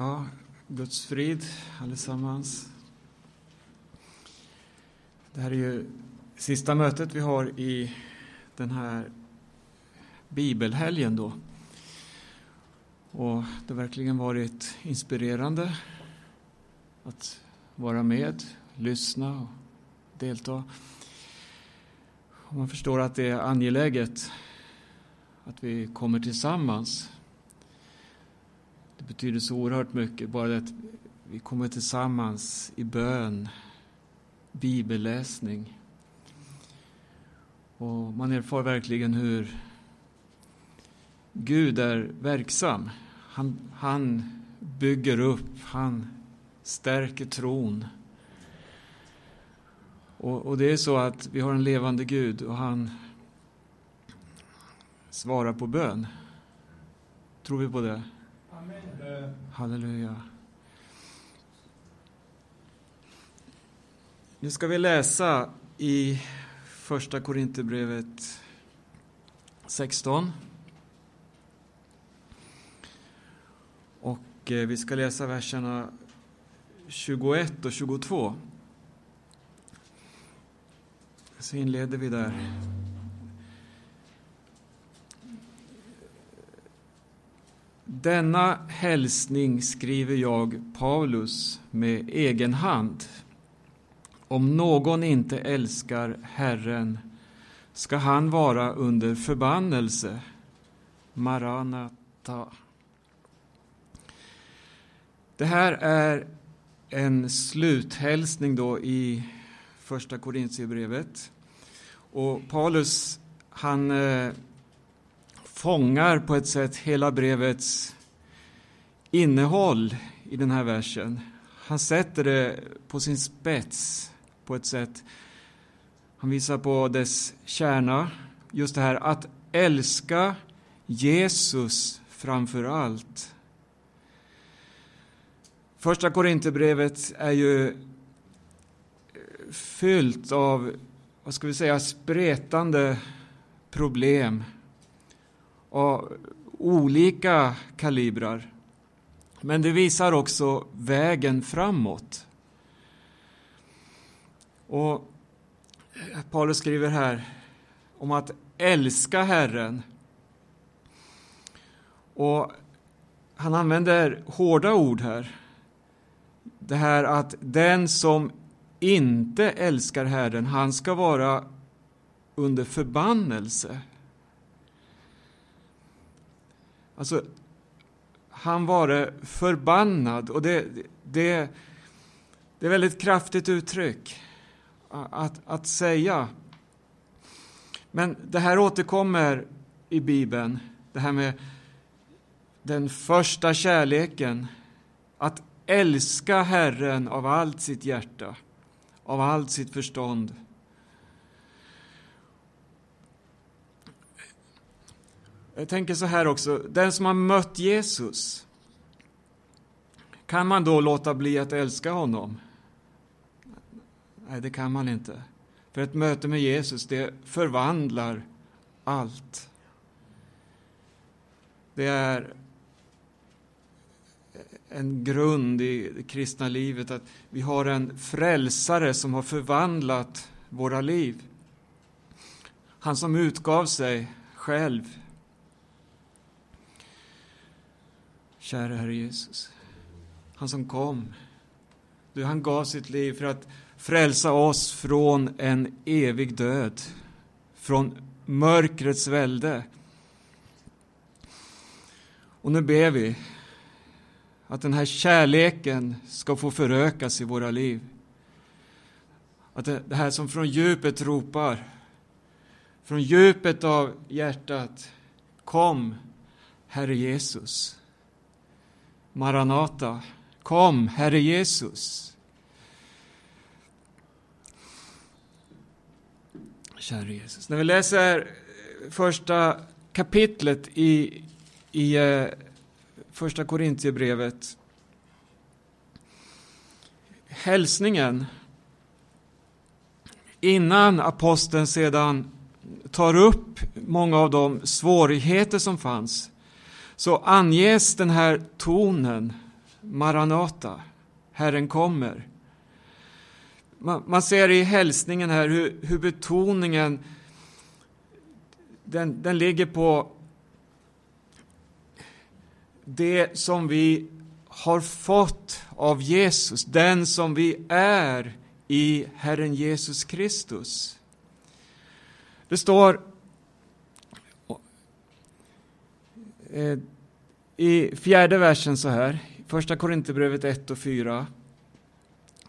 Ja, Guds frid allesammans. Det här är ju sista mötet vi har i den här bibelhelgen då. Och det har verkligen varit inspirerande att vara med, lyssna och delta. Och man förstår att det är angeläget att vi kommer tillsammans det betyder så oerhört mycket, bara det att vi kommer tillsammans i bön, bibelläsning. Och man erfar verkligen hur Gud är verksam. Han, han bygger upp, han stärker tron. Och, och, det är så att vi har en levande Gud och han svarar på bön. Tror vi på det? Halleluja. Nu ska vi läsa i Första Korinthierbrevet 16. Och eh, vi ska läsa verserna 21 och 22. Så inleder vi där. Denna hälsning skriver jag, Paulus, med egen hand. Om någon inte älskar Herren ska han vara under förbannelse. Maranata. Det här är en sluthälsning då i Första Korintierbrevet. Och Paulus, han eh, fångar på ett sätt hela brevets innehåll i den här versen. Han sätter det på sin spets på ett sätt. Han visar på dess kärna, just det här att älska Jesus framför allt. Första Korinthierbrevet är ju eh, fyllt av, vad ska vi säga, spretande problem av olika kalibrar. Men det visar också vägen framåt. Och Paulus skriver här om att älska Herren. Och han använder hårda ord här. Det här att den som inte älskar Herren, han ska vara under förbannelse. Alltså, han var förbannad och det, det, det är väldigt kraftigt uttryck att, att säga. Men det här återkommer i Bibeln, det här med den första kärleken. Att älska Herren av allt sitt hjärta, av allt sitt förstånd Jag tänker så här också, den som har mött Jesus, kan man då låta bli att älska honom? Nej, det kan man inte. För ett möte med Jesus, det förvandlar allt. Det är en grund i det kristna livet att vi har en frälsare som har förvandlat våra liv. Han som utgav sig själv Kära Herre Jesus, han som kom, du, han gav sitt liv för att frälsa oss från en evig död, från mörkrets välde. Och nu ber vi att den här kärleken ska få förökas i våra liv. Att det här som från djupet ropar, från djupet av hjärtat, kom, Herre Jesus. Maranata, kom, Herre Jesus. Käre Jesus. När vi läser eh, första kapitlet i, i eh, första Korintierbrevet, hälsningen, innan aposteln sedan tar upp många av de svårigheter som fanns så anges den här tonen Maranata, Herren kommer. Man, man ser i hälsningen här hur, hur betoningen den, den ligger på det som vi har fått av Jesus, den som vi är i Herren Jesus Kristus. Det står eh, i fjärde versen så här, första Korinthierbrevet 1 och 4.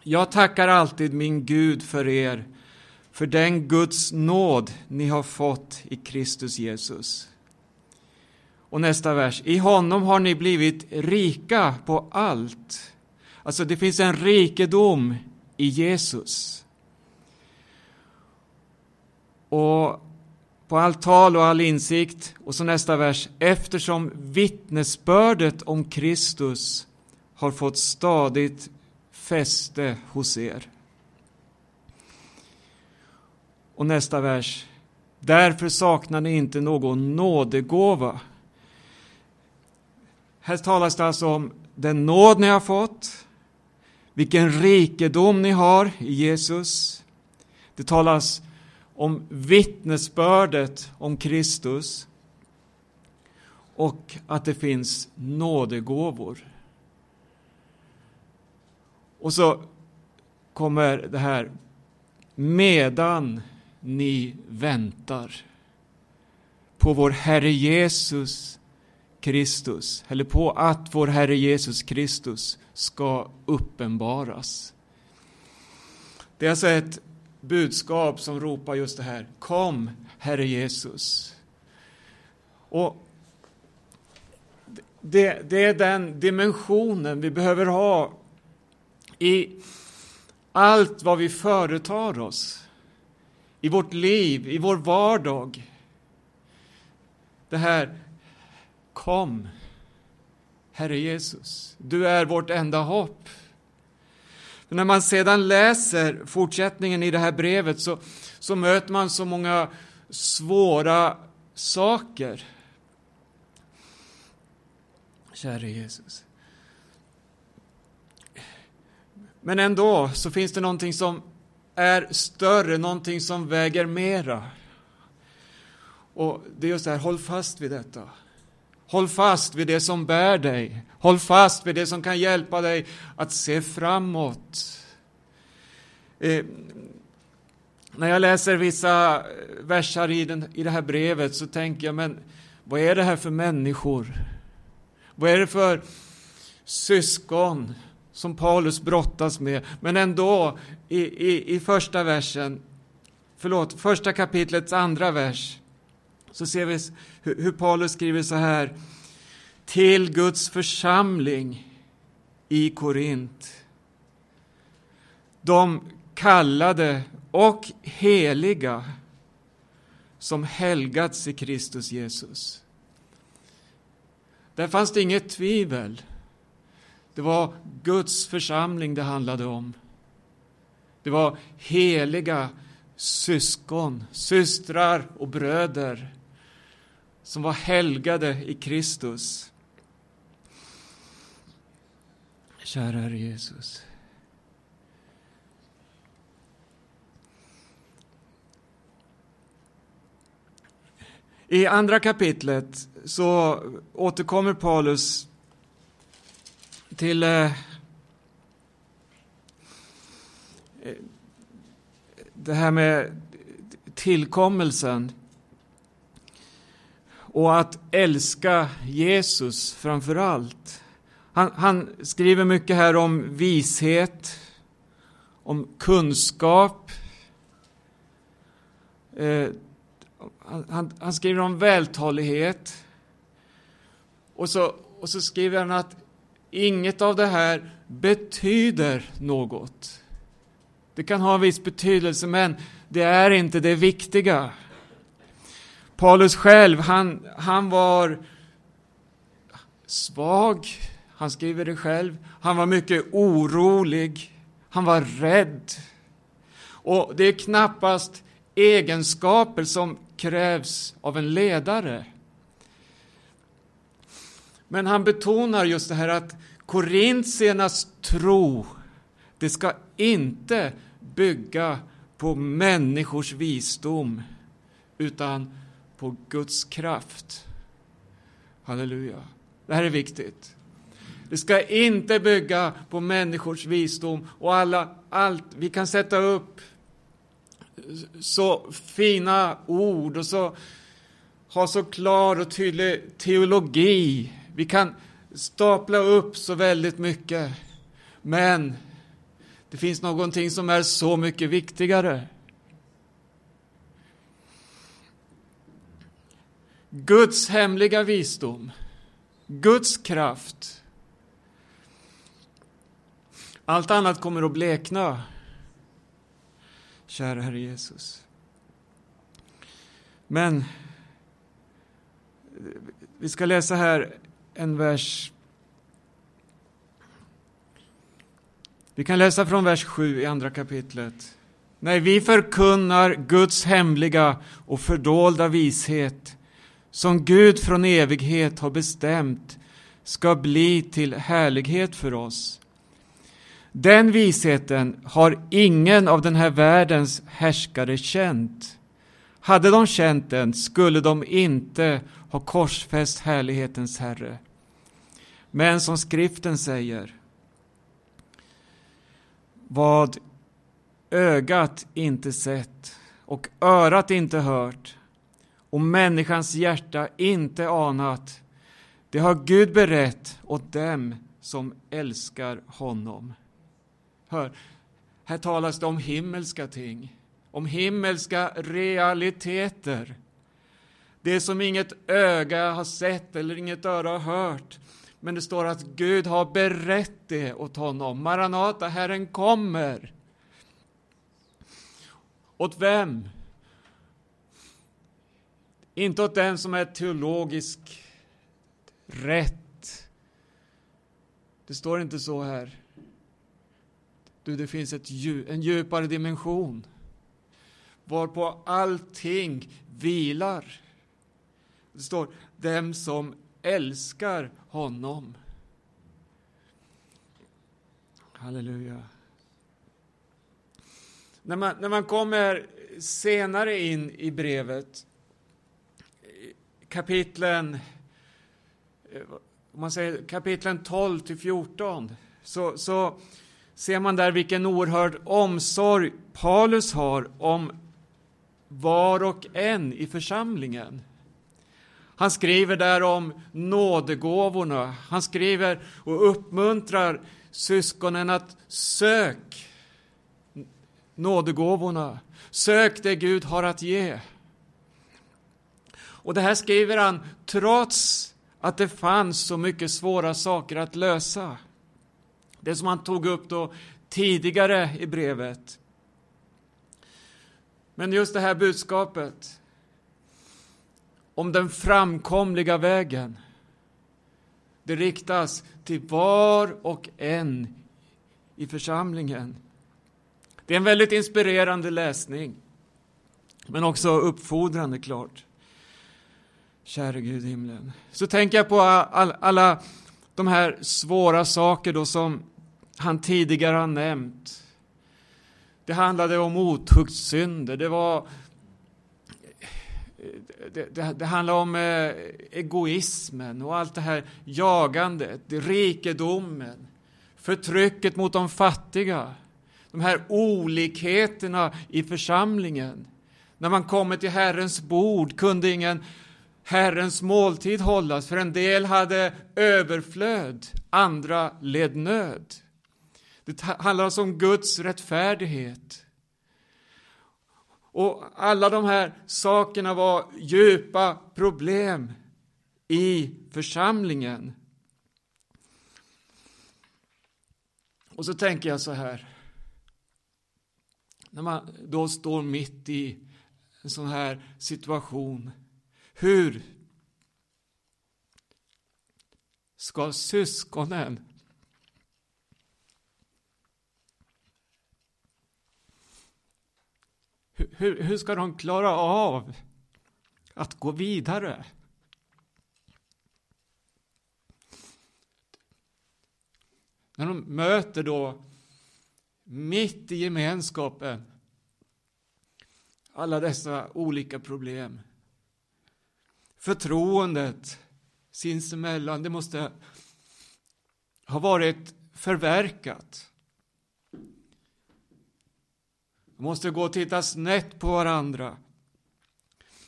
Jag tackar alltid min Gud för er, för den Guds nåd ni har fått i Kristus Jesus. Och nästa vers. I honom har ni blivit rika på allt. Alltså det finns en rikedom i Jesus. Och på allt tal och all insikt. Och så nästa vers. Eftersom vittnesbördet om Kristus har fått stadigt fäste hos er. Och nästa vers. Därför saknar ni inte någon nådegåva. Här talas det alltså om den nåd ni har fått, vilken rikedom ni har i Jesus. Det talas om vittnesbördet om Kristus och att det finns nådegåvor. Och så kommer det här medan ni väntar på vår Herre Jesus Kristus, eller på att vår Herre Jesus Kristus ska uppenbaras. Det är alltså ett budskap som ropar just det här. Kom, Herre Jesus. Och det, det är den dimensionen vi behöver ha i allt vad vi företar oss. I vårt liv, i vår vardag. Det här Kom, Herre Jesus, du är vårt enda hopp. När man sedan läser fortsättningen i det här brevet så, så möter man så många svåra saker. Käre Jesus. Men ändå så finns det någonting som är större, någonting som väger mera. Och det är just det här, håll fast vid detta. Håll fast vid det som bär dig. Håll fast vid det som kan hjälpa dig att se framåt. Eh, när jag läser vissa eh, versar i, den, i det här brevet så tänker jag, men vad är det här för människor? Vad är det för syskon som Paulus brottas med? Men ändå, i, i, i första versen, förlåt, första kapitlets andra vers, så ser vi hur Paulus skriver så här. Till Guds församling i Korint. De kallade och heliga som helgats i Kristus Jesus. Där fanns det inget tvivel. Det var Guds församling det handlade om. Det var heliga syskon, systrar och bröder som var helgade i Kristus. Kära Herre Jesus. I andra kapitlet så återkommer Paulus till eh, eh det här med tillkommelsen och att älska Jesus framför allt. Han, han, skriver mycket här om vishet, om kunskap. Eh, han, han, skriver om vältalighet. Och så, och så skriver han att inget av det här betyder något. Det kan ha en viss betydelse, men det är inte det viktiga. Paulus själv, han, han var svag, han skriver det själv. Han var mycket orolig, han var rädd. Och det är knappast egenskaper som krävs av en ledare. Men han betonar just det här att Korintiernas tro, det ska inte bygga på människors visdom, utan på Guds kraft. Halleluja. Det här är viktigt. Det ska inte bygga på människors visdom och alla, allt. Vi kan sätta upp så fina ord och så ha så klar och tydlig teologi. Vi kan stapla upp så väldigt mycket. Men det finns någonting som är så mycket viktigare. Guds hemliga visdom, Guds kraft. Allt annat kommer att blekna. Kära Herre Jesus. Men vi ska läsa här en vers. Vi kan läsa från vers 7 i andra kapitlet. Nej, vi förkunnar Guds hemliga och fördolda vishet som Gud från evighet har bestämt ska bli till härlighet för oss. Den visheten har ingen av den här världens härskare känt. Hade de känt den skulle de inte ha korsfäst härlighetens Herre. Men som skriften säger, vad ögat inte sett och örat inte hört och människans hjärta inte anat, det har Gud berett åt dem som älskar honom. Hör, här talas det om himmelska ting, om himmelska realiteter. Det som inget öga har sett eller inget öra har hört. Men det står att Gud har berett det åt honom. Maranata, Herren kommer. Åt vem? Inte åt den som är teologisk rätt. Det står inte så här. Du, det finns ett, en djupare dimension varpå allting vilar. Det står dem som älskar honom. Halleluja. När man, när man kommer senare in i brevet, kapitlen, eh, om man säger kapitlen 12 till 14, så, så ser man där vilken oerhörd omsorg Paulus har om var och en i församlingen. Han skriver där om nådegåvorna. Han skriver och uppmuntrar syskonen att sök nådegåvorna. Sök det Gud har att ge. Och det här skriver han trots att det fanns så mycket svåra saker att lösa. Det som han tog upp då tidigare i brevet. Men just det här budskapet om den framkomliga vägen. Det riktas till var och en i församlingen. Det är en väldigt inspirerande läsning, men också uppfordrande klart. Käre Gud i himlen. Så tänker jag på all, alla de här svåra saker då som han tidigare har nämnt. Det handlade om otuktssynder, det var det, det, det, handlar om eh, egoismen och allt det här jagandet, rikedomen, förtrycket mot de fattiga, de här olikheterna i församlingen. När man kommer till Herrens bord kunde ingen Herrens måltid hållas, för en del hade överflöd, andra led nöd. Det handlar alltså om Guds rättfärdighet. Och alla de här sakerna var djupa problem i församlingen. Och så tänker jag så här. När man då står mitt i en sån här situation. Hur ska syskonen hur, hur ska de klara av att gå vidare? När de möter då, mitt i gemenskapen, alla dessa olika problem. Förtroendet sinsemellan, det måste ha varit förverkat. De måste gå och titta snett på varandra.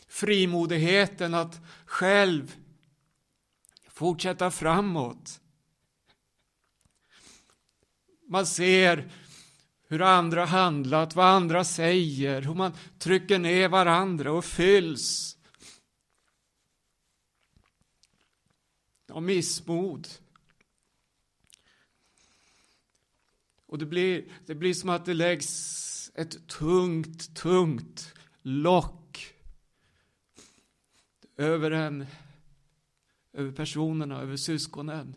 Frimodigheten att själv fortsätta framåt. Man ser hur andra handlat, vad andra säger, hur man trycker ner varandra och fylls av missmod. Och det blir, det blir som att det läggs ett tungt, tungt lock över en, över personerna, över syskonen.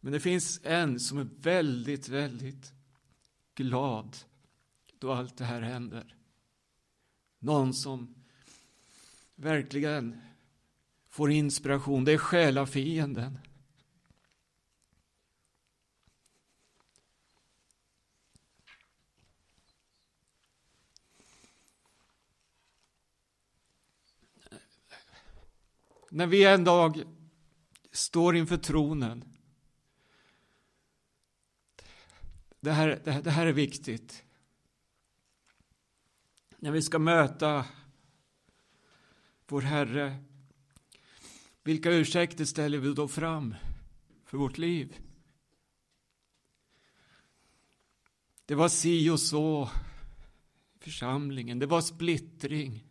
Men det finns en som är väldigt, väldigt glad då allt det här händer. Någon som verkligen får inspiration. Det är själafienden. När vi en dag står inför tronen Det här, det, här, det här är viktigt. När vi ska möta vår Herre, vilka ursäkter ställer vi då fram för vårt liv? Det var si och så i församlingen, det var splittring.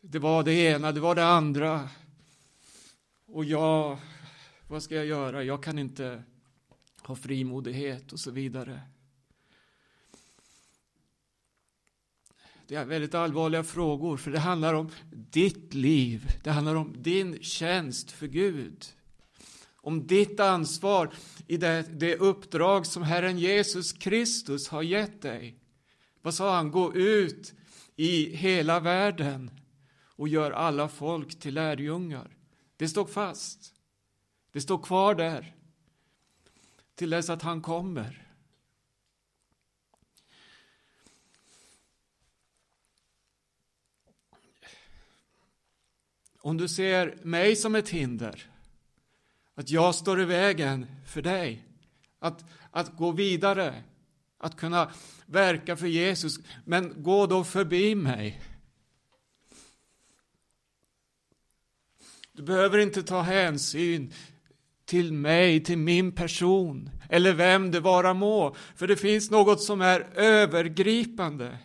Det var det ena, det var det andra. Och jag, vad ska jag göra? Jag kan inte ha frimodighet och så vidare. Det är väldigt allvarliga frågor, för det handlar om ditt liv. Det handlar om din tjänst för Gud. Om ditt ansvar i det, det uppdrag som Herren Jesus Kristus har gett dig. Vad sa han? Gå ut i hela världen och gör alla folk till lärjungar. Det står fast. Det står kvar där till dess att han kommer. Om du ser mig som ett hinder, att jag står i vägen för dig, att, att gå vidare, att kunna verka för Jesus, men gå då förbi mig. Du behöver inte ta hänsyn till mig, till min person, eller vem det vara må. För det finns något som är övergripande.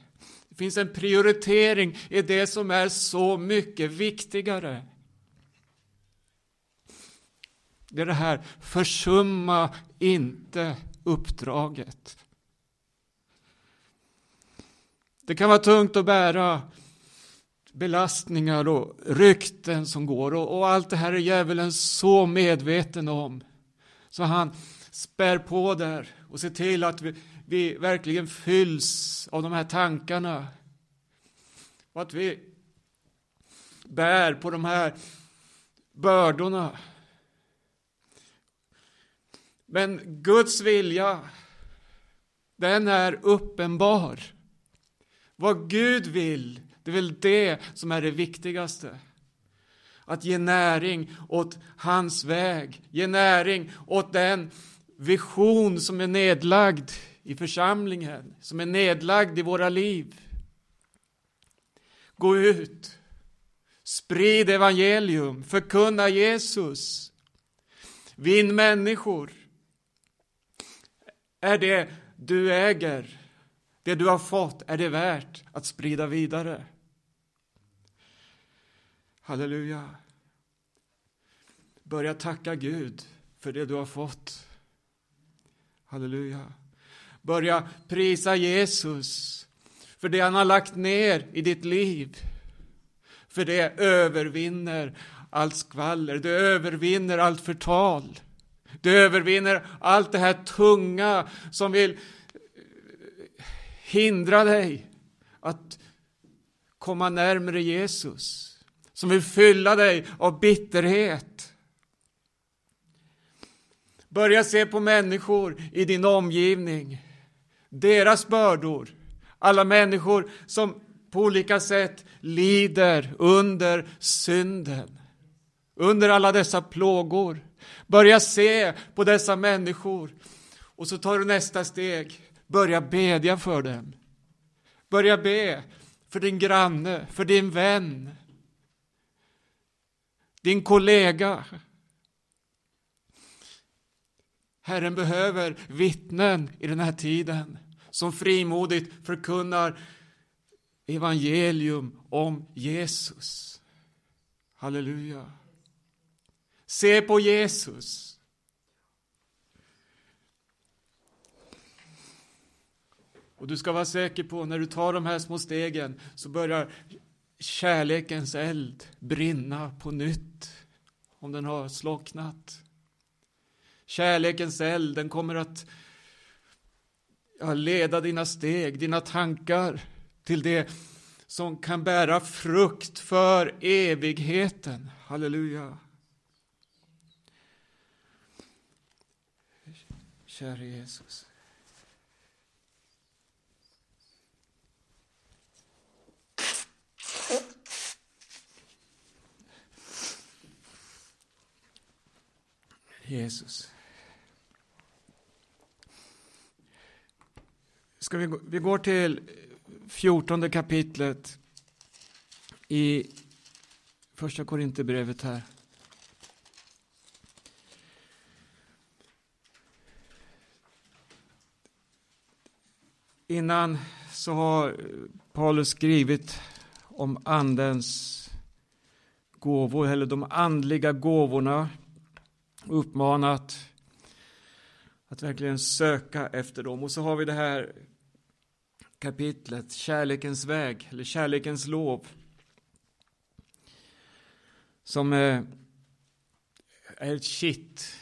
Det finns en prioritering i det som är så mycket viktigare. Det är det här, försumma inte uppdraget. Det kan vara tungt att bära belastningar och rykten som går och, och allt det här är djävulen så medveten om. Så han spär på där och ser till att vi, vi verkligen fylls av de här tankarna. Och att vi bär på de här bördorna. Men Guds vilja, den är uppenbar. Vad Gud vill det är väl det som är det viktigaste. Att ge näring åt hans väg, ge näring åt den vision som är nedlagd i församlingen, som är nedlagd i våra liv. Gå ut, sprid evangelium, förkunna Jesus, vinn människor. Är det du äger, det du har fått, är det värt att sprida vidare? Halleluja. Börja tacka Gud för det du har fått. Halleluja. Börja prisa Jesus för det han har lagt ner i ditt liv. För det övervinner allt skvaller, det övervinner allt förtal. Det övervinner allt det här tunga som vill hindra dig att komma närmare Jesus som vill fylla dig av bitterhet. Börja se på människor i din omgivning, deras bördor, alla människor som på olika sätt lider under synden, under alla dessa plågor. Börja se på dessa människor och så tar du nästa steg. Börja bedja för dem. Börja be för din granne, för din vän, din kollega. Herren behöver vittnen i den här tiden som frimodigt förkunnar evangelium om Jesus. Halleluja. Se på Jesus. Och du ska vara säker på när du tar de här små stegen så börjar kärlekens eld brinna på nytt om den har slocknat. Kärlekens eld, den kommer att ja, leda dina steg, dina tankar till det som kan bära frukt för evigheten. Halleluja. Käre Jesus. Jesus. Ska vi, vi går till fjortonde kapitlet i första Korinthierbrevet här. Innan så har Paulus skrivit om andens gåvor, eller de andliga gåvorna, uppmanat att verkligen söka efter dem. Och så har vi det här kapitlet, kärlekens väg, eller kärlekens lov. Som eh, är ett kitt.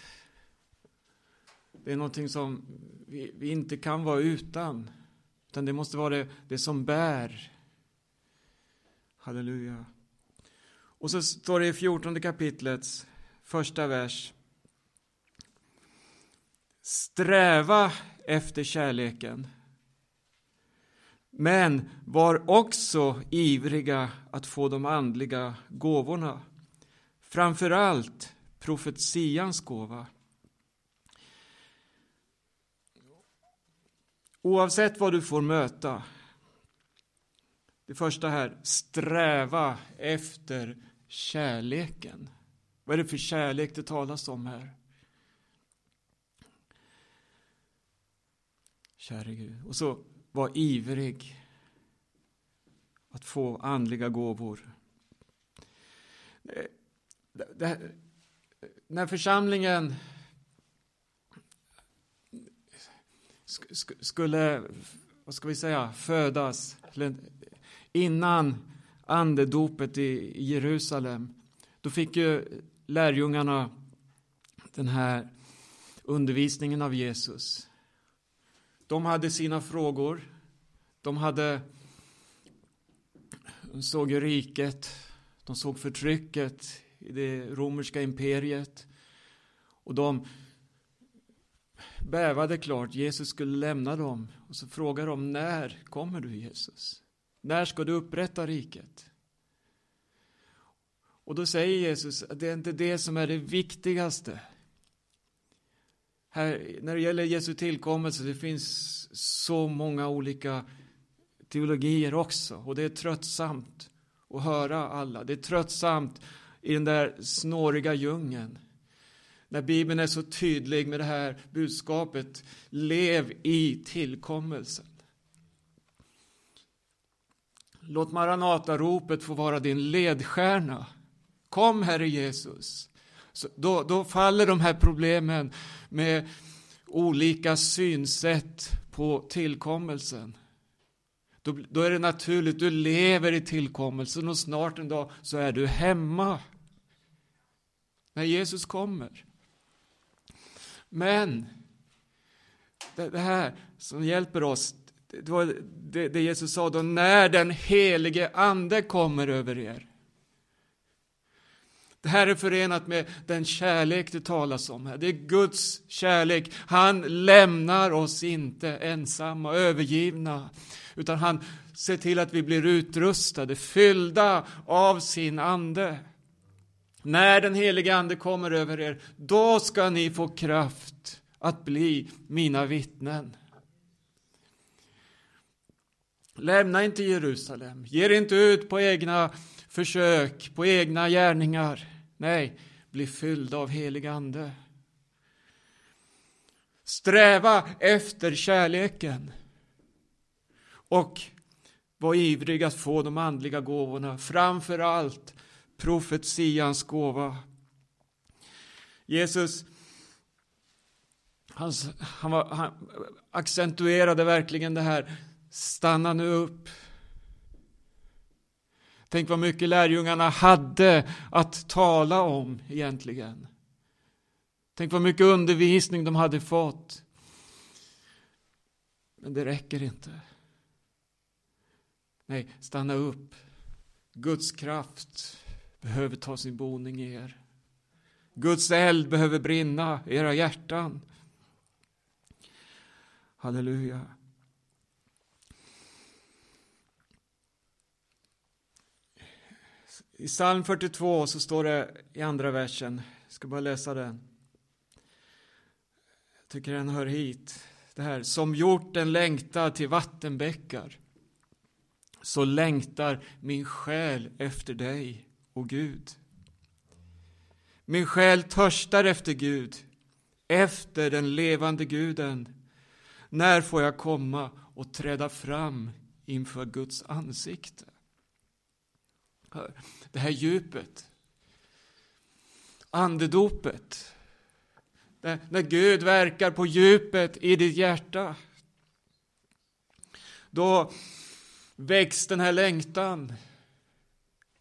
Det är någonting som vi, vi inte kan vara utan. Utan det måste vara det, det som bär. Halleluja. Och så står det i fjortonde kapitlets första vers. Sträva efter kärleken. Men var också ivriga att få de andliga gåvorna. Framför allt profetians gåva. Oavsett vad du får möta. Det första här, sträva efter kärleken. Vad är det för kärlek det talas om här? Käre Gud. Och så var ivrig att få andliga gåvor. Eh, När församlingen skulle, vad ska vi säga, födas, innan andedopet i Jerusalem, då fick ju lärjungarna den här undervisningen av Jesus. De hade sina frågor. De hade de såg ju riket, de såg förtrycket i det romerska imperiet. Och de bävade klart, Jesus skulle lämna dem. Och så frågar de, när kommer du Jesus? När ska du upprätta riket? Och då säger Jesus att det är inte det som är det viktigaste. Här, när det gäller Jesu tillkommelse, det finns så många olika teologier också. Och det är tröttsamt att höra alla. Det är tröttsamt i den där snåriga djungeln. När Bibeln är så tydlig med det här budskapet. Lev i tillkommelsen. Låt Maranata-ropet få vara din ledstjärna. Kom, Herre Jesus. Så då, då faller de här problemen med olika synsätt på tillkommelsen. Då, då, är det naturligt, du lever i tillkommelsen och snart en dag så är du hemma. När Jesus kommer. Men det, det här som hjälper oss, det var det, det Jesus sa då, när den helige ande kommer över er. Det här är förenat med den kärlek det talas om här. Det är Guds kärlek. Han lämnar oss inte ensamma och övergivna, utan han ser till att vi blir utrustade, fyllda av sin ande. När den helige Ande kommer över er, då ska ni få kraft att bli mina vittnen. Lämna inte Jerusalem, ge er inte ut på egna försök, på egna gärningar. Nej, bli fylld av helig Ande. Sträva efter kärleken. Och var ivrig att få de andliga gåvorna, framför allt profetians gåva. Jesus han, han, var, han accentuerade verkligen det här, stanna nu upp. Tänk vad mycket lärjungarna hade att tala om egentligen. Tänk vad mycket undervisning de hade fått. Men det räcker inte. Nej, stanna upp. Guds kraft behöver ta sin boning i er. Guds eld behöver brinna i era hjärtan. Halleluja. I psalm 42 så står det i andra versen, jag ska bara läsa den. Jag tycker den hör hit. Det här, som hjorten längtar till vattenbäckar så längtar min själ efter dig, o Gud. Min själ törstar efter Gud, efter den levande guden. När får jag komma och träda fram inför Guds ansikte? Det här djupet, andedopet, när Gud verkar på djupet i ditt hjärta. Då väcks den här längtan.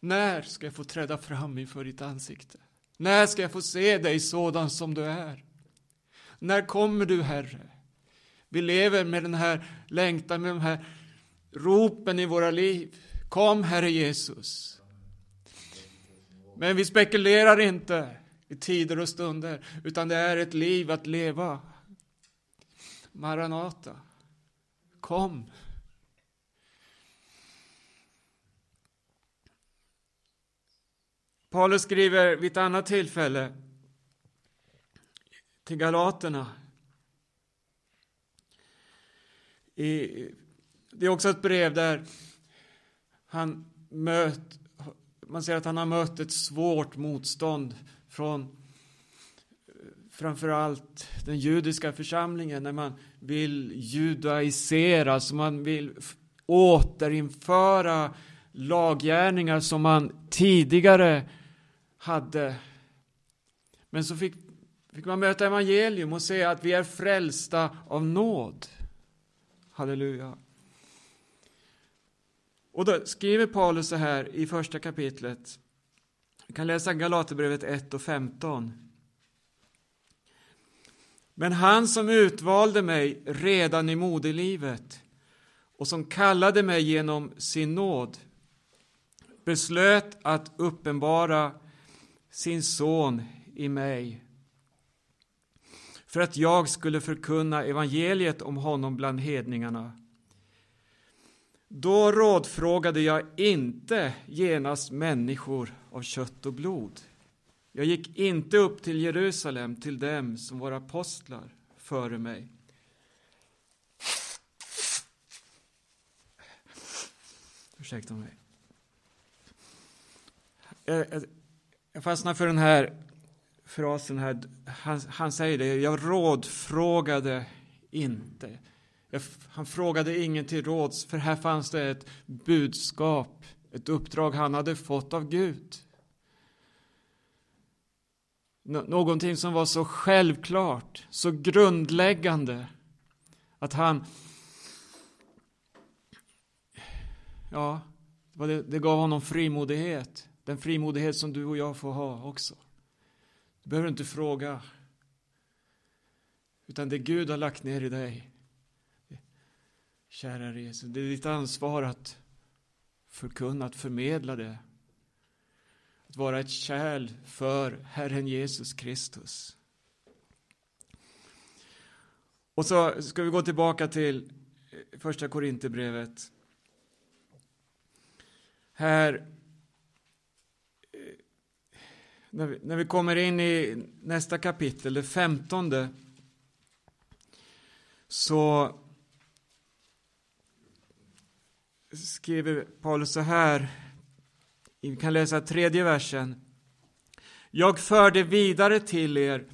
När ska jag få träda fram inför ditt ansikte? När ska jag få se dig sådan som du är? När kommer du, Herre? Vi lever med den här längtan, med de här ropen i våra liv. Kom, Herre Jesus. Men vi spekulerar inte i tider och stunder, utan det är ett liv att leva. Maranata, kom. Paulus skriver vid ett annat tillfälle till Galaterna. I, det är också ett brev där han möt, man ser att han har mött ett svårt motstånd från eh, framförallt den judiska församlingen när man vill judaisera, så man vill återinföra laggärningar som man tidigare hade. Men så fick, fick man möta evangelium och se att vi är frälsta av nåd. Halleluja. Och då skriver Paulus så här i första kapitlet. Vi kan läsa Galaterbrevet 1 och 15. Men han som utvalde mig redan i moderlivet och som kallade mig genom sin nåd beslöt att uppenbara sin son i mig för att jag skulle förkunna evangeliet om honom bland hedningarna. Då rådfrågade jag inte genast människor av kött och blod. Jag gick inte upp till Jerusalem till dem som var apostlar före mig. Ursäkta mig. Jag fastnar för den här frasen här. Han, han säger det, jag rådfrågade inte. Han frågade ingen till råds, för här fanns det ett budskap, ett uppdrag han hade fått av Gud. Någonting som var så självklart, så grundläggande, att han... Ja, det gav honom frimodighet. Den frimodighet som du och jag får ha också. Du behöver inte fråga. Utan det Gud har lagt ner i dig. Kära Jesus, det är ditt ansvar att förkunna, att förmedla det. att vara ett kärl för Herren Jesus Kristus. Och så ska vi gå tillbaka till första Korinthierbrevet. Här, när vi, när vi kommer in i nästa kapitel, det femtonde, så skriver Paulus så här, vi kan läsa tredje versen. Jag förde vidare till er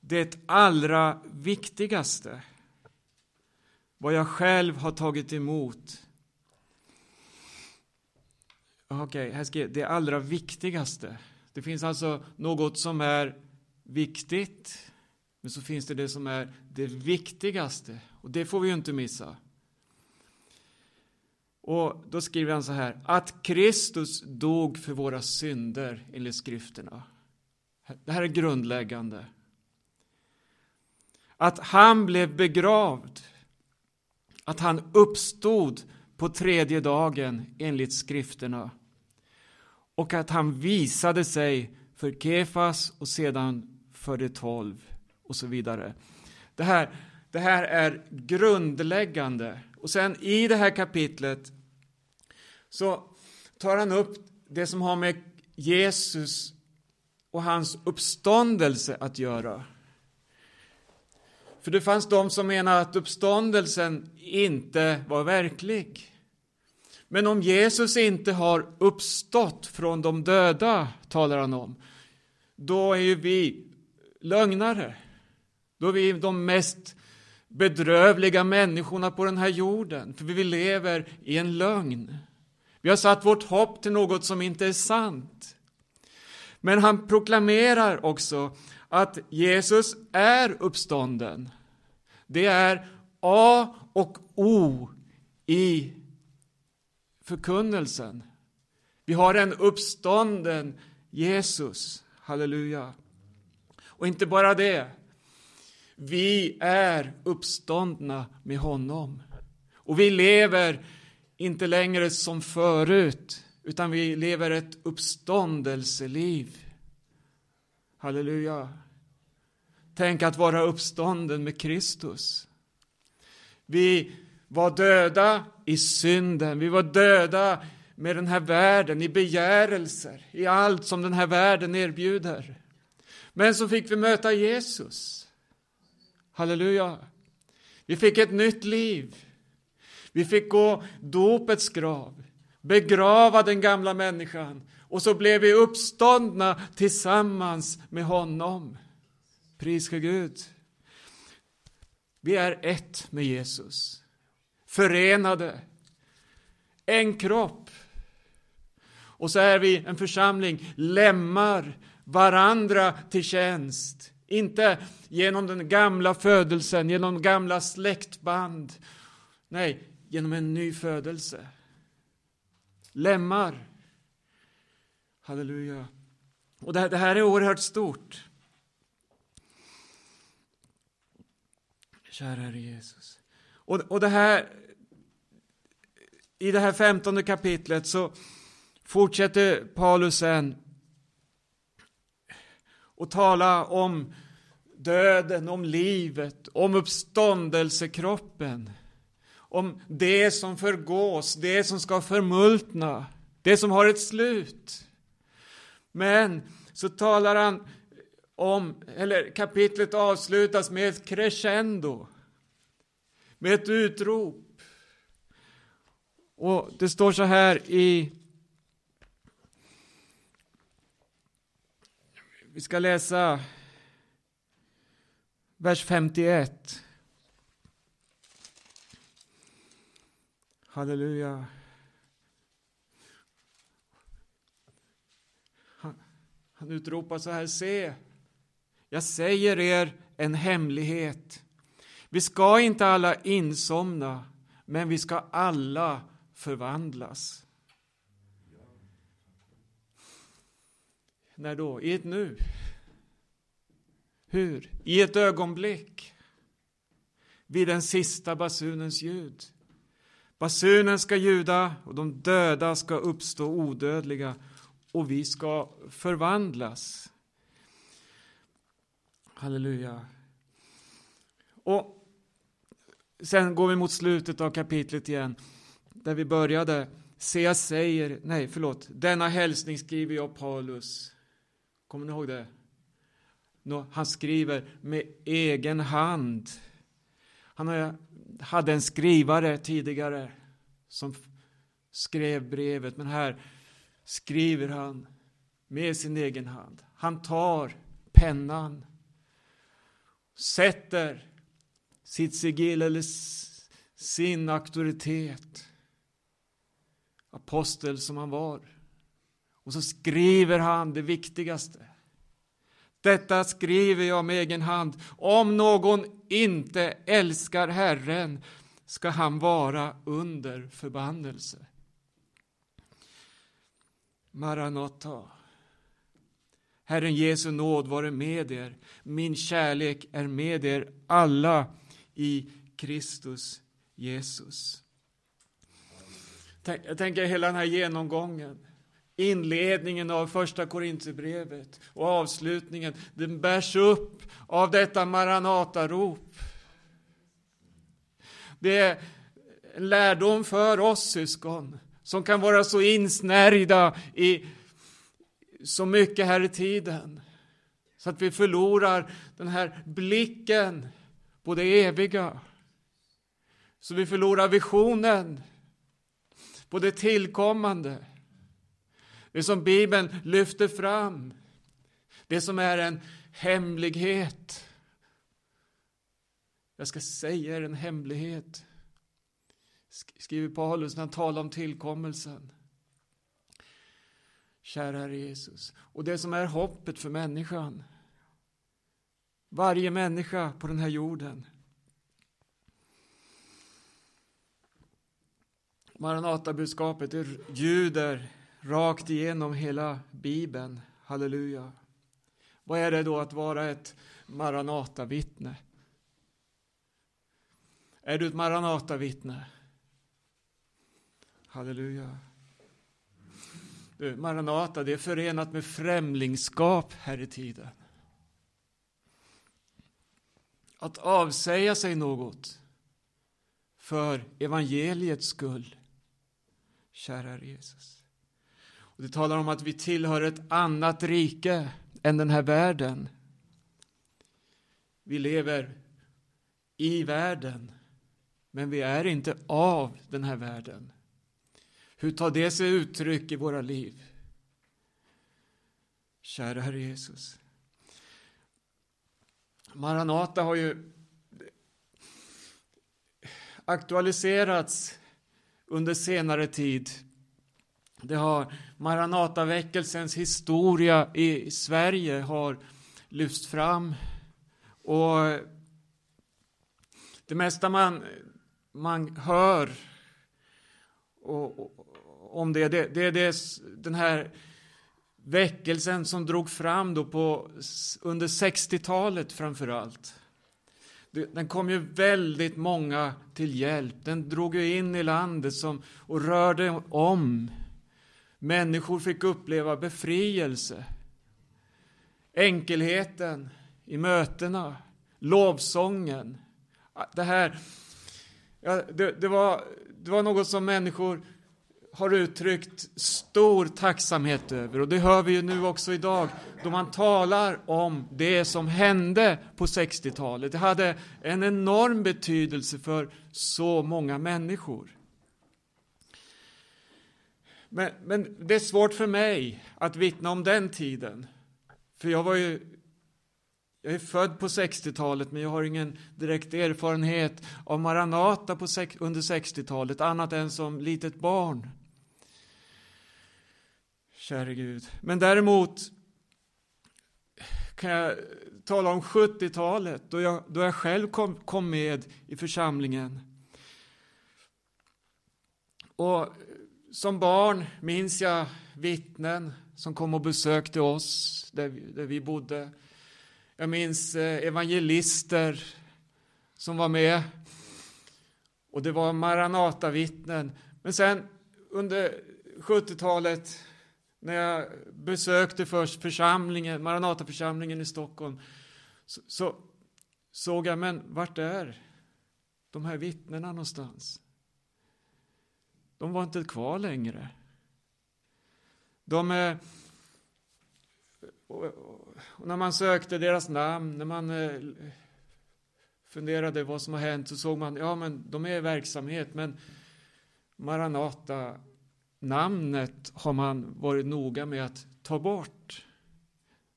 det allra viktigaste, vad jag själv har tagit emot. Okej, okay, här skriver det allra viktigaste. Det finns alltså något som är viktigt, men så finns det det som är det viktigaste. Och det får vi ju inte missa. Och då skriver han så här, att Kristus dog för våra synder enligt skrifterna. Det här är grundläggande. Att han blev begravd. Att han uppstod på tredje dagen enligt skrifterna. Och att han visade sig för Kefas och sedan för de tolv och så vidare. Det här, det här är grundläggande. Och sen i det här kapitlet så tar han upp det som har med Jesus och hans uppståndelse att göra. För det fanns de som menade att uppståndelsen inte var verklig. Men om Jesus inte har uppstått från de döda, talar han om, då är ju vi lögnare. Då är vi de mest bedrövliga människorna på den här jorden, för vi lever i en lögn. Vi har satt vårt hopp till något som inte är sant. Men han proklamerar också att Jesus är uppstånden. Det är A och O i förkunnelsen. Vi har en uppstånden Jesus. Halleluja. Och inte bara det. Vi är uppståndna med honom. Och vi lever inte längre som förut, utan vi lever ett uppståndelseliv. Halleluja. Tänk att vara uppstånden med Kristus. Vi var döda i synden, vi var döda med den här världen, i begärelser, i allt som den här världen erbjuder. Men så fick vi möta Jesus. Halleluja. Vi fick ett nytt liv. Vi fick gå dopets grav, begrava den gamla människan och så blev vi uppståndna tillsammans med honom. Pris för Gud. Vi är ett med Jesus, förenade, en kropp. Och så är vi en församling, lämmar varandra till tjänst. Inte genom den gamla födelsen, genom gamla släktband. Nej, genom en ny födelse. Lemmar. Halleluja. Och det, det här är oerhört stort. Kära Herre Jesus. Och, och det här, i det här femtonde kapitlet så fortsätter Paulus sen och tala om döden, om livet, om uppståndelsekroppen om det som förgås, det som ska förmultna, det som har ett slut. Men så talar han om, eller kapitlet avslutas med ett crescendo, med ett utrop. Och det står så här i Vi ska läsa vers 51. Halleluja. Han, han utropar så här, se, jag säger er en hemlighet. Vi ska inte alla insomna, men vi ska alla förvandlas. När då? I ett nu. Hur? I ett ögonblick. Vid den sista basunens ljud. Basunen ska ljuda och de döda ska uppstå odödliga och vi ska förvandlas. Halleluja. Och sen går vi mot slutet av kapitlet igen, där vi började. Se, jag säger, nej förlåt, denna hälsning skriver jag Paulus. Kommer ni ihåg det? Han skriver med egen hand. Han hade en skrivare tidigare som skrev brevet, men här skriver han med sin egen hand. Han tar pennan, sätter sitt sigill eller sin auktoritet, apostel som han var. Och så skriver han det viktigaste. Detta skriver jag med egen hand. Om någon inte älskar Herren ska han vara under förbannelse. Maranata. Herren Jesu nåd vare med er. Min kärlek är med er alla i Kristus Jesus. Jag tänker hela den här genomgången. Inledningen av första Korinthierbrevet och avslutningen, den bärs upp av detta Maranatarop. Det är en lärdom för oss syskon som kan vara så insnärjda i så mycket här i tiden så att vi förlorar den här blicken på det eviga. Så vi förlorar visionen på det tillkommande. Det som Bibeln lyfter fram. Det som är en hemlighet. Jag ska säga er en hemlighet, skriver Paulus när han talar om tillkommelsen. Kära Herre Jesus. Och det som är hoppet för människan. Varje människa på den här jorden. Maranatabudskapet ljuder rakt igenom hela Bibeln. Halleluja. Vad är det då att vara ett Maranata-vittne? Är du ett Maranata-vittne? Halleluja. Du, Maranata, det är förenat med främlingskap här i tiden. Att avsäga sig något för evangeliets skull. Kära Jesus. Och det talar om att vi tillhör ett annat rike än den här världen. Vi lever i världen, men vi är inte av den här världen. Hur tar det sig uttryck i våra liv? Kära Herre Jesus. Maranata har ju aktualiserats under senare tid. Det har Maranataväckelsens historia i Sverige har lyfts fram. Och det mesta man, man hör och, om det, det, det är det, den här väckelsen som drog fram då på, under 60-talet framför allt. Den kom ju väldigt många till hjälp. Den drog ju in i landet som, och rörde om. Människor fick uppleva befrielse. Enkelheten i mötena, lovsången. Ah, det här, ja, det, det, var, det var något som människor har uttryckt stor tacksamhet över och det hör vi ju nu också idag då man talar om det som hände på 60-talet. Det hade en enorm betydelse för så många människor. Men, men det är svårt för mig att vittna om den tiden. För jag var ju jag är född på 60-talet, men jag har ingen direkt erfarenhet av Maranata på, under 60-talet, annat än som litet barn käre Gud. Men däremot kan jag tala om 70-talet då jag, då jag själv kom, kom med i församlingen. Och som barn minns jag vittnen som kom och besökte oss där vi, där vi bodde. Jag minns eh, evangelister som var med. Och det var Maranata-vittnen. Men sen under 70-talet när jag besökte först församlingen, Maranataförsamlingen i Stockholm, så, så såg jag, men vart är de här vittnena någonstans? De var inte kvar längre. De. Och när man sökte deras namn, när man eh, funderade vad som har hänt, så såg man, ja men de är i verksamhet, men Maranata namnet har man varit noga med att ta bort.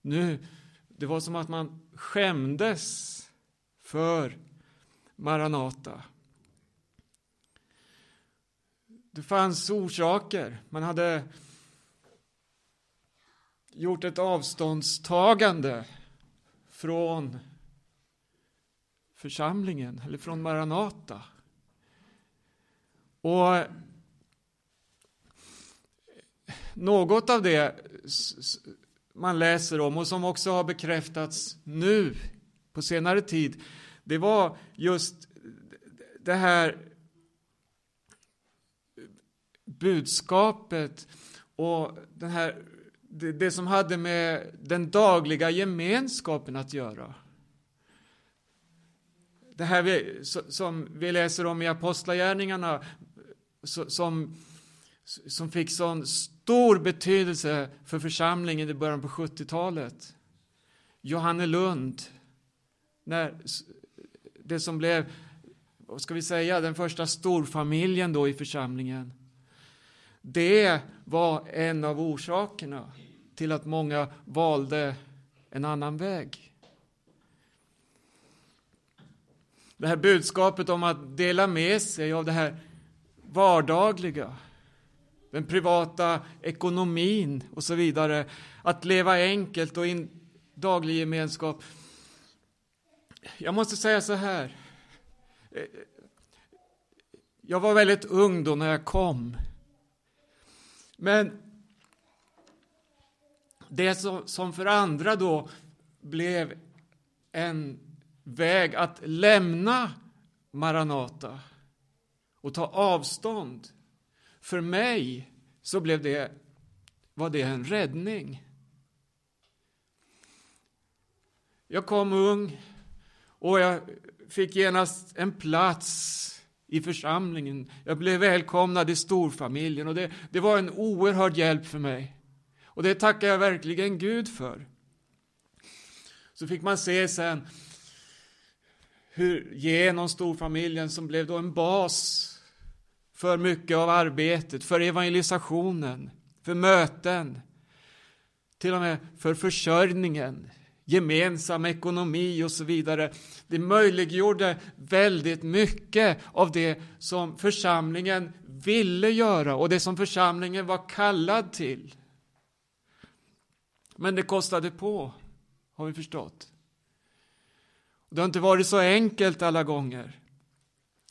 Nu, det var som att man skämdes för Maranata. Det fanns orsaker. Man hade gjort ett avståndstagande från församlingen, eller från Maranata. Och något av det man läser om och som också har bekräftats nu på senare tid, det var just det här budskapet och den här, det, det som hade med den dagliga gemenskapen att göra. Det här vi, som vi läser om i Apostlagärningarna, som, som fick sån stor betydelse för församlingen i början på 70-talet. Johannelund, när det som blev, vad ska vi säga, den första storfamiljen då i församlingen. Det var en av orsakerna till att många valde en annan väg. Det här budskapet om att dela med sig av det här vardagliga, den privata ekonomin och så vidare, att leva enkelt och i daglig gemenskap. Jag måste säga så här. Jag var väldigt ung då när jag kom. Men det som för andra då blev en väg att lämna Maranata och ta avstånd. För mig så blev det, var det en räddning. Jag kom ung och jag fick genast en plats i församlingen. Jag blev välkomnad i storfamiljen och det, det var en oerhörd hjälp för mig. Och det tackar jag verkligen Gud för. Så fick man se sen hur genom storfamiljen som blev då en bas för mycket av arbetet, för evangelisationen, för möten, till och med för försörjningen, gemensam ekonomi och så vidare. Det möjliggjorde väldigt mycket av det som församlingen ville göra och det som församlingen var kallad till. Men det kostade på, har vi förstått. Det har inte varit så enkelt alla gånger.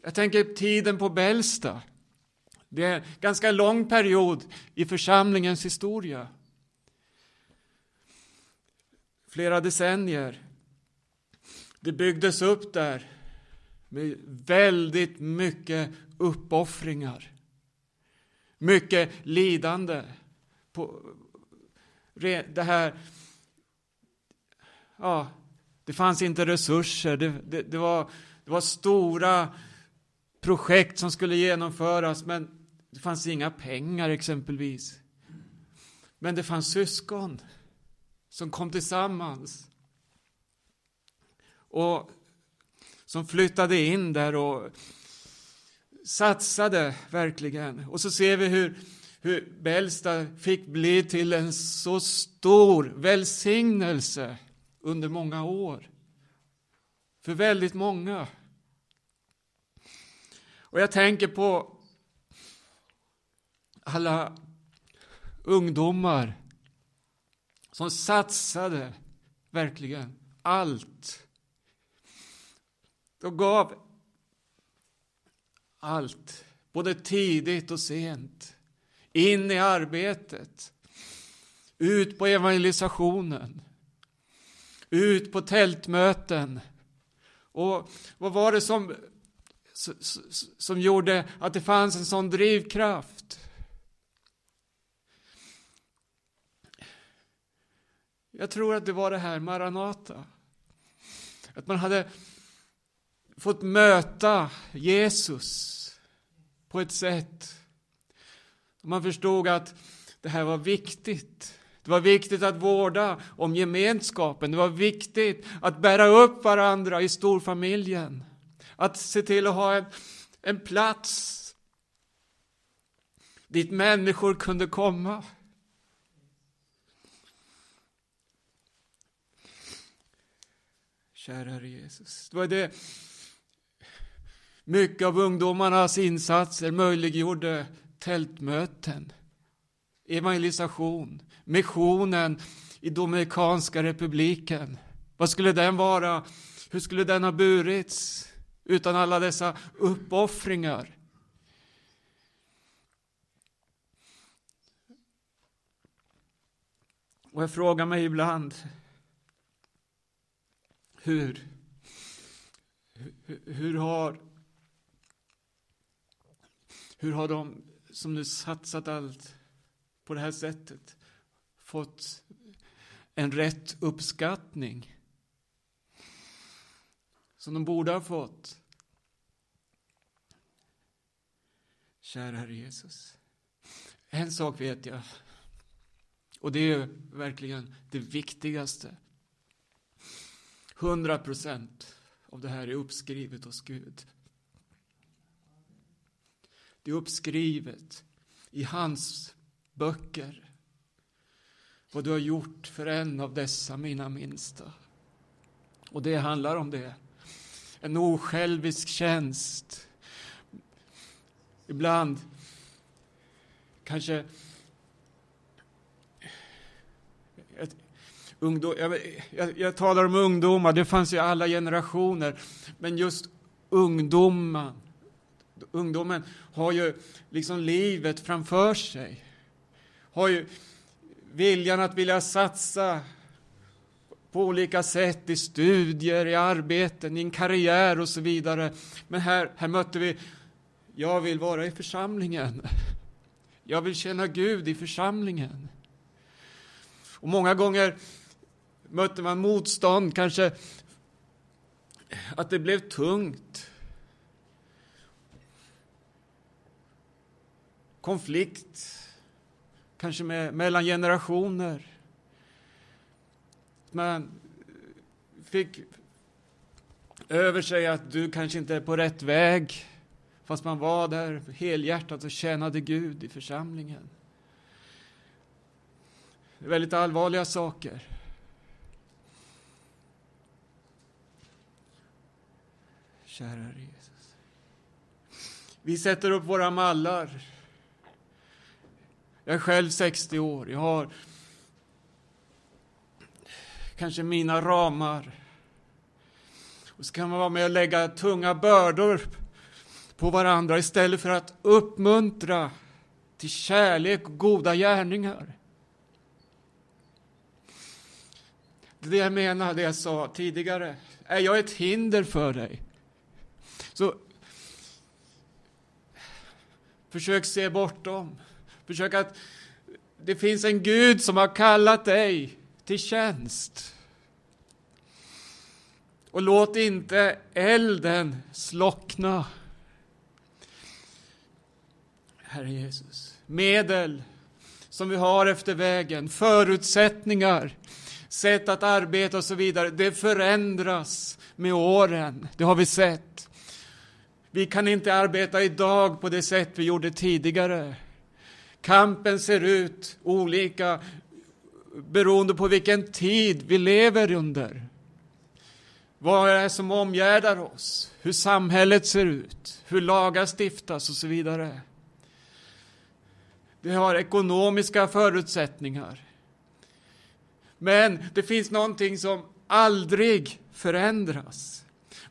Jag tänker tiden på Bällsta. Det är en ganska lång period i församlingens historia. Flera decennier. Det byggdes upp där med väldigt mycket uppoffringar. Mycket lidande. På det här... Ja, det fanns inte resurser. Det, det, det, var, det var stora projekt som skulle genomföras, men det fanns inga pengar exempelvis. Men det fanns syskon som kom tillsammans. Och som flyttade in där och satsade verkligen. Och så ser vi hur, hur Bällsta fick bli till en så stor välsignelse under många år. För väldigt många. Och jag tänker på alla ungdomar som satsade verkligen allt. De gav allt, både tidigt och sent, in i arbetet, ut på evangelisationen, ut på tältmöten. Och vad var det som, som gjorde att det fanns en sån drivkraft? Jag tror att det var det här Maranata. Att man hade fått möta Jesus på ett sätt. Man förstod att det här var viktigt. Det var viktigt att vårda om gemenskapen. Det var viktigt att bära upp varandra i storfamiljen. Att se till att ha en, en plats dit människor kunde komma. Kära Herre Jesus. Det var det mycket av ungdomarnas insatser möjliggjorde tältmöten, evangelisation, missionen i Dominikanska republiken. Vad skulle den vara? Hur skulle den ha burits utan alla dessa uppoffringar? Och jag frågar mig ibland hur, hur, hur har hur har de som nu satsat allt på det här sättet fått en rätt uppskattning som de borde ha fått? Kära Herre Jesus. En sak vet jag. Och det är verkligen det viktigaste. Hundra procent av det här är uppskrivet hos Gud. Det är uppskrivet i hans böcker vad du har gjort för en av dessa mina minsta. Och det handlar om det. En osjälvisk tjänst. Ibland kanske ungdom, jag, jag, jag, talar om ungdomar, det fanns ju alla generationer, men just ungdomen, ungdomen har ju liksom livet framför sig. Har ju viljan att vilja satsa på olika sätt i studier, i arbeten, i en karriär och så vidare. Men här, här mötte vi, jag vill vara i församlingen. Jag vill känna Gud i församlingen. Och många gånger mötte man motstånd, kanske att det blev tungt. konflikt, kanske med, mellan generationer. Man fick över sig att du kanske inte är på rätt väg, fast man var där helhjärtat och tjänade Gud i församlingen. Det är väldigt allvarliga saker. Kära Jesus. Vi sätter upp våra mallar jag är själv 60 år. Jag har kanske mina ramar. Och så kan man vara med och lägga tunga bördor på varandra istället för att uppmuntra till kärlek och goda gärningar. Det det jag menar, det jag sa tidigare. Är jag ett hinder för dig? Så försök se bortom. Försök att det finns en Gud som har kallat dig till tjänst. Och låt inte elden slockna. Herre Jesus, medel som vi har efter vägen, förutsättningar, sätt att arbeta och så vidare, det förändras med åren. Det har vi sett. Vi kan inte arbeta idag på det sätt vi gjorde tidigare. Kampen ser ut olika beroende på vilken tid vi lever under. Vad är det som omgärdar oss? Hur samhället ser ut? Hur lagar stiftas och så vidare. Det har ekonomiska förutsättningar. Men det finns någonting som aldrig förändras.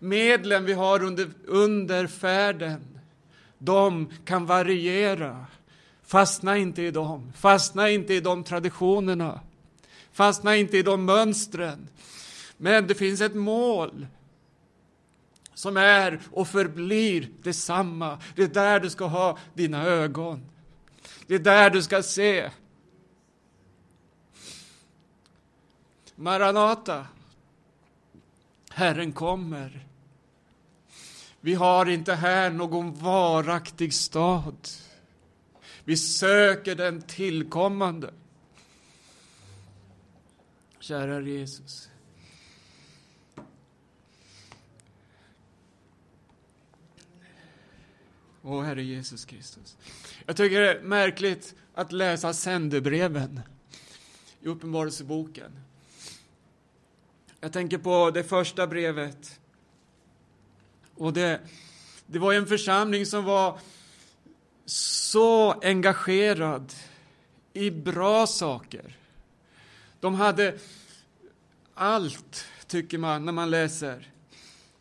Medlen vi har under, under färden, de kan variera. Fastna inte i dem. Fastna inte i de traditionerna. Fastna inte i de mönstren. Men det finns ett mål som är och förblir detsamma. Det är där du ska ha dina ögon. Det är där du ska se. Maranata, Herren kommer. Vi har inte här någon varaktig stad. Vi söker den tillkommande. Kära Jesus. Åh, Herre Jesus Kristus. Jag tycker det är märkligt att läsa sändebreven i Uppenbarelseboken. Jag tänker på det första brevet. Och det, det var en församling som var så engagerad i bra saker. De hade allt, tycker man, när man läser.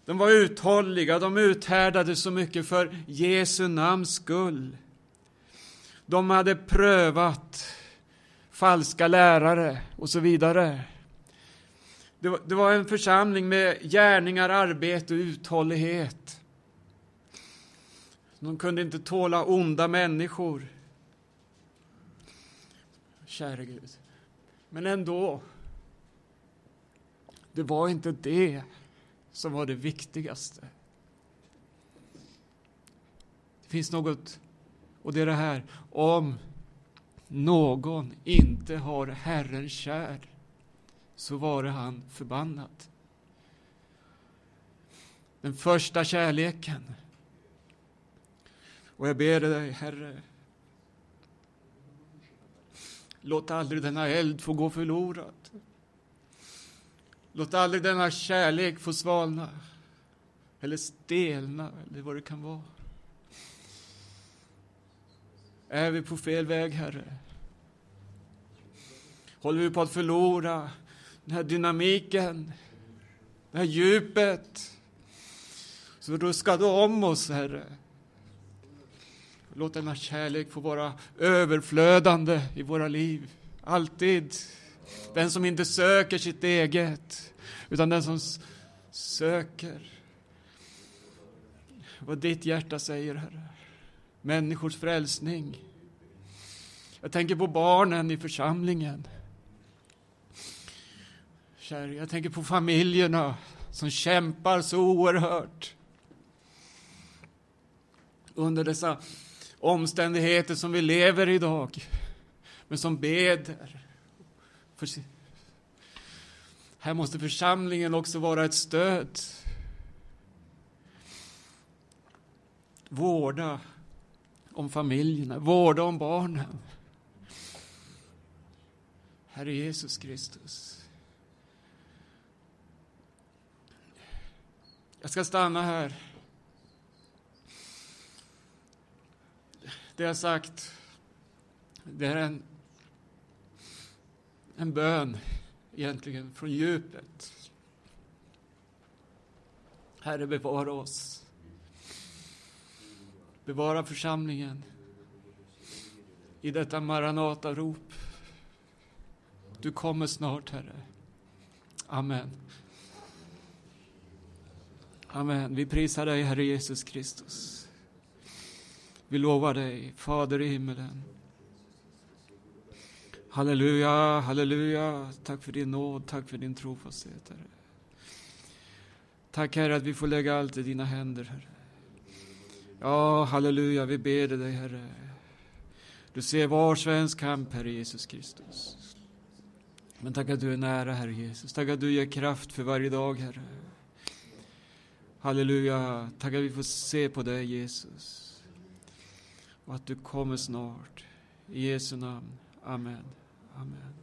De var uthålliga, de uthärdade så mycket för Jesu namns skull. De hade prövat falska lärare och så vidare. Det var, det var en församling med gärningar, arbete och uthållighet. De kunde inte tåla onda människor. Käre Gud. Men ändå, det var inte det som var det viktigaste. Det finns något, och det är det här, om någon inte har Herren kär, så vare han förbannad. Den första kärleken. Och jag ber dig, Herre, låt aldrig denna eld få gå förlorad. Låt aldrig denna kärlek få svalna eller stelna eller vad det kan vara. Är vi på fel väg, Herre? Håller vi på att förlora den här dynamiken, det här djupet? Så ruska du om oss, Herre. Låt denna kärlek få vara överflödande i våra liv, alltid. Den som inte söker sitt eget, utan den som söker vad ditt hjärta säger, Herre. Människors frälsning. Jag tänker på barnen i församlingen. Kär, jag tänker på familjerna som kämpar så oerhört under dessa omständigheter som vi lever i idag, men som beder för sin... Här måste församlingen också vara ett stöd. Vårda om familjerna, vårda om barnen. Herre Jesus Kristus. Jag ska stanna här. Det jag sagt, det är en en bön egentligen från djupet. Herre, bevara oss. Bevara församlingen i detta Maranata-rop. Du kommer snart, Herre. Amen. Amen. Vi prisar dig, Herre Jesus Kristus. Vi lovar dig, Fader i himmelen. Halleluja, halleluja. Tack för din nåd, tack för din trofasthet, Herre. Tack, Herre, att vi får lägga allt i dina händer, Herre. Ja, halleluja, vi ber dig, Herre. Du ser var svensk kamp, Herre Jesus Kristus. Men tack att du är nära, Herre Jesus. Tack att du ger kraft för varje dag, Herre. Halleluja. Tack att vi får se på dig, Jesus. Och att du kommer snart. I Jesu namn. Amen. Amen.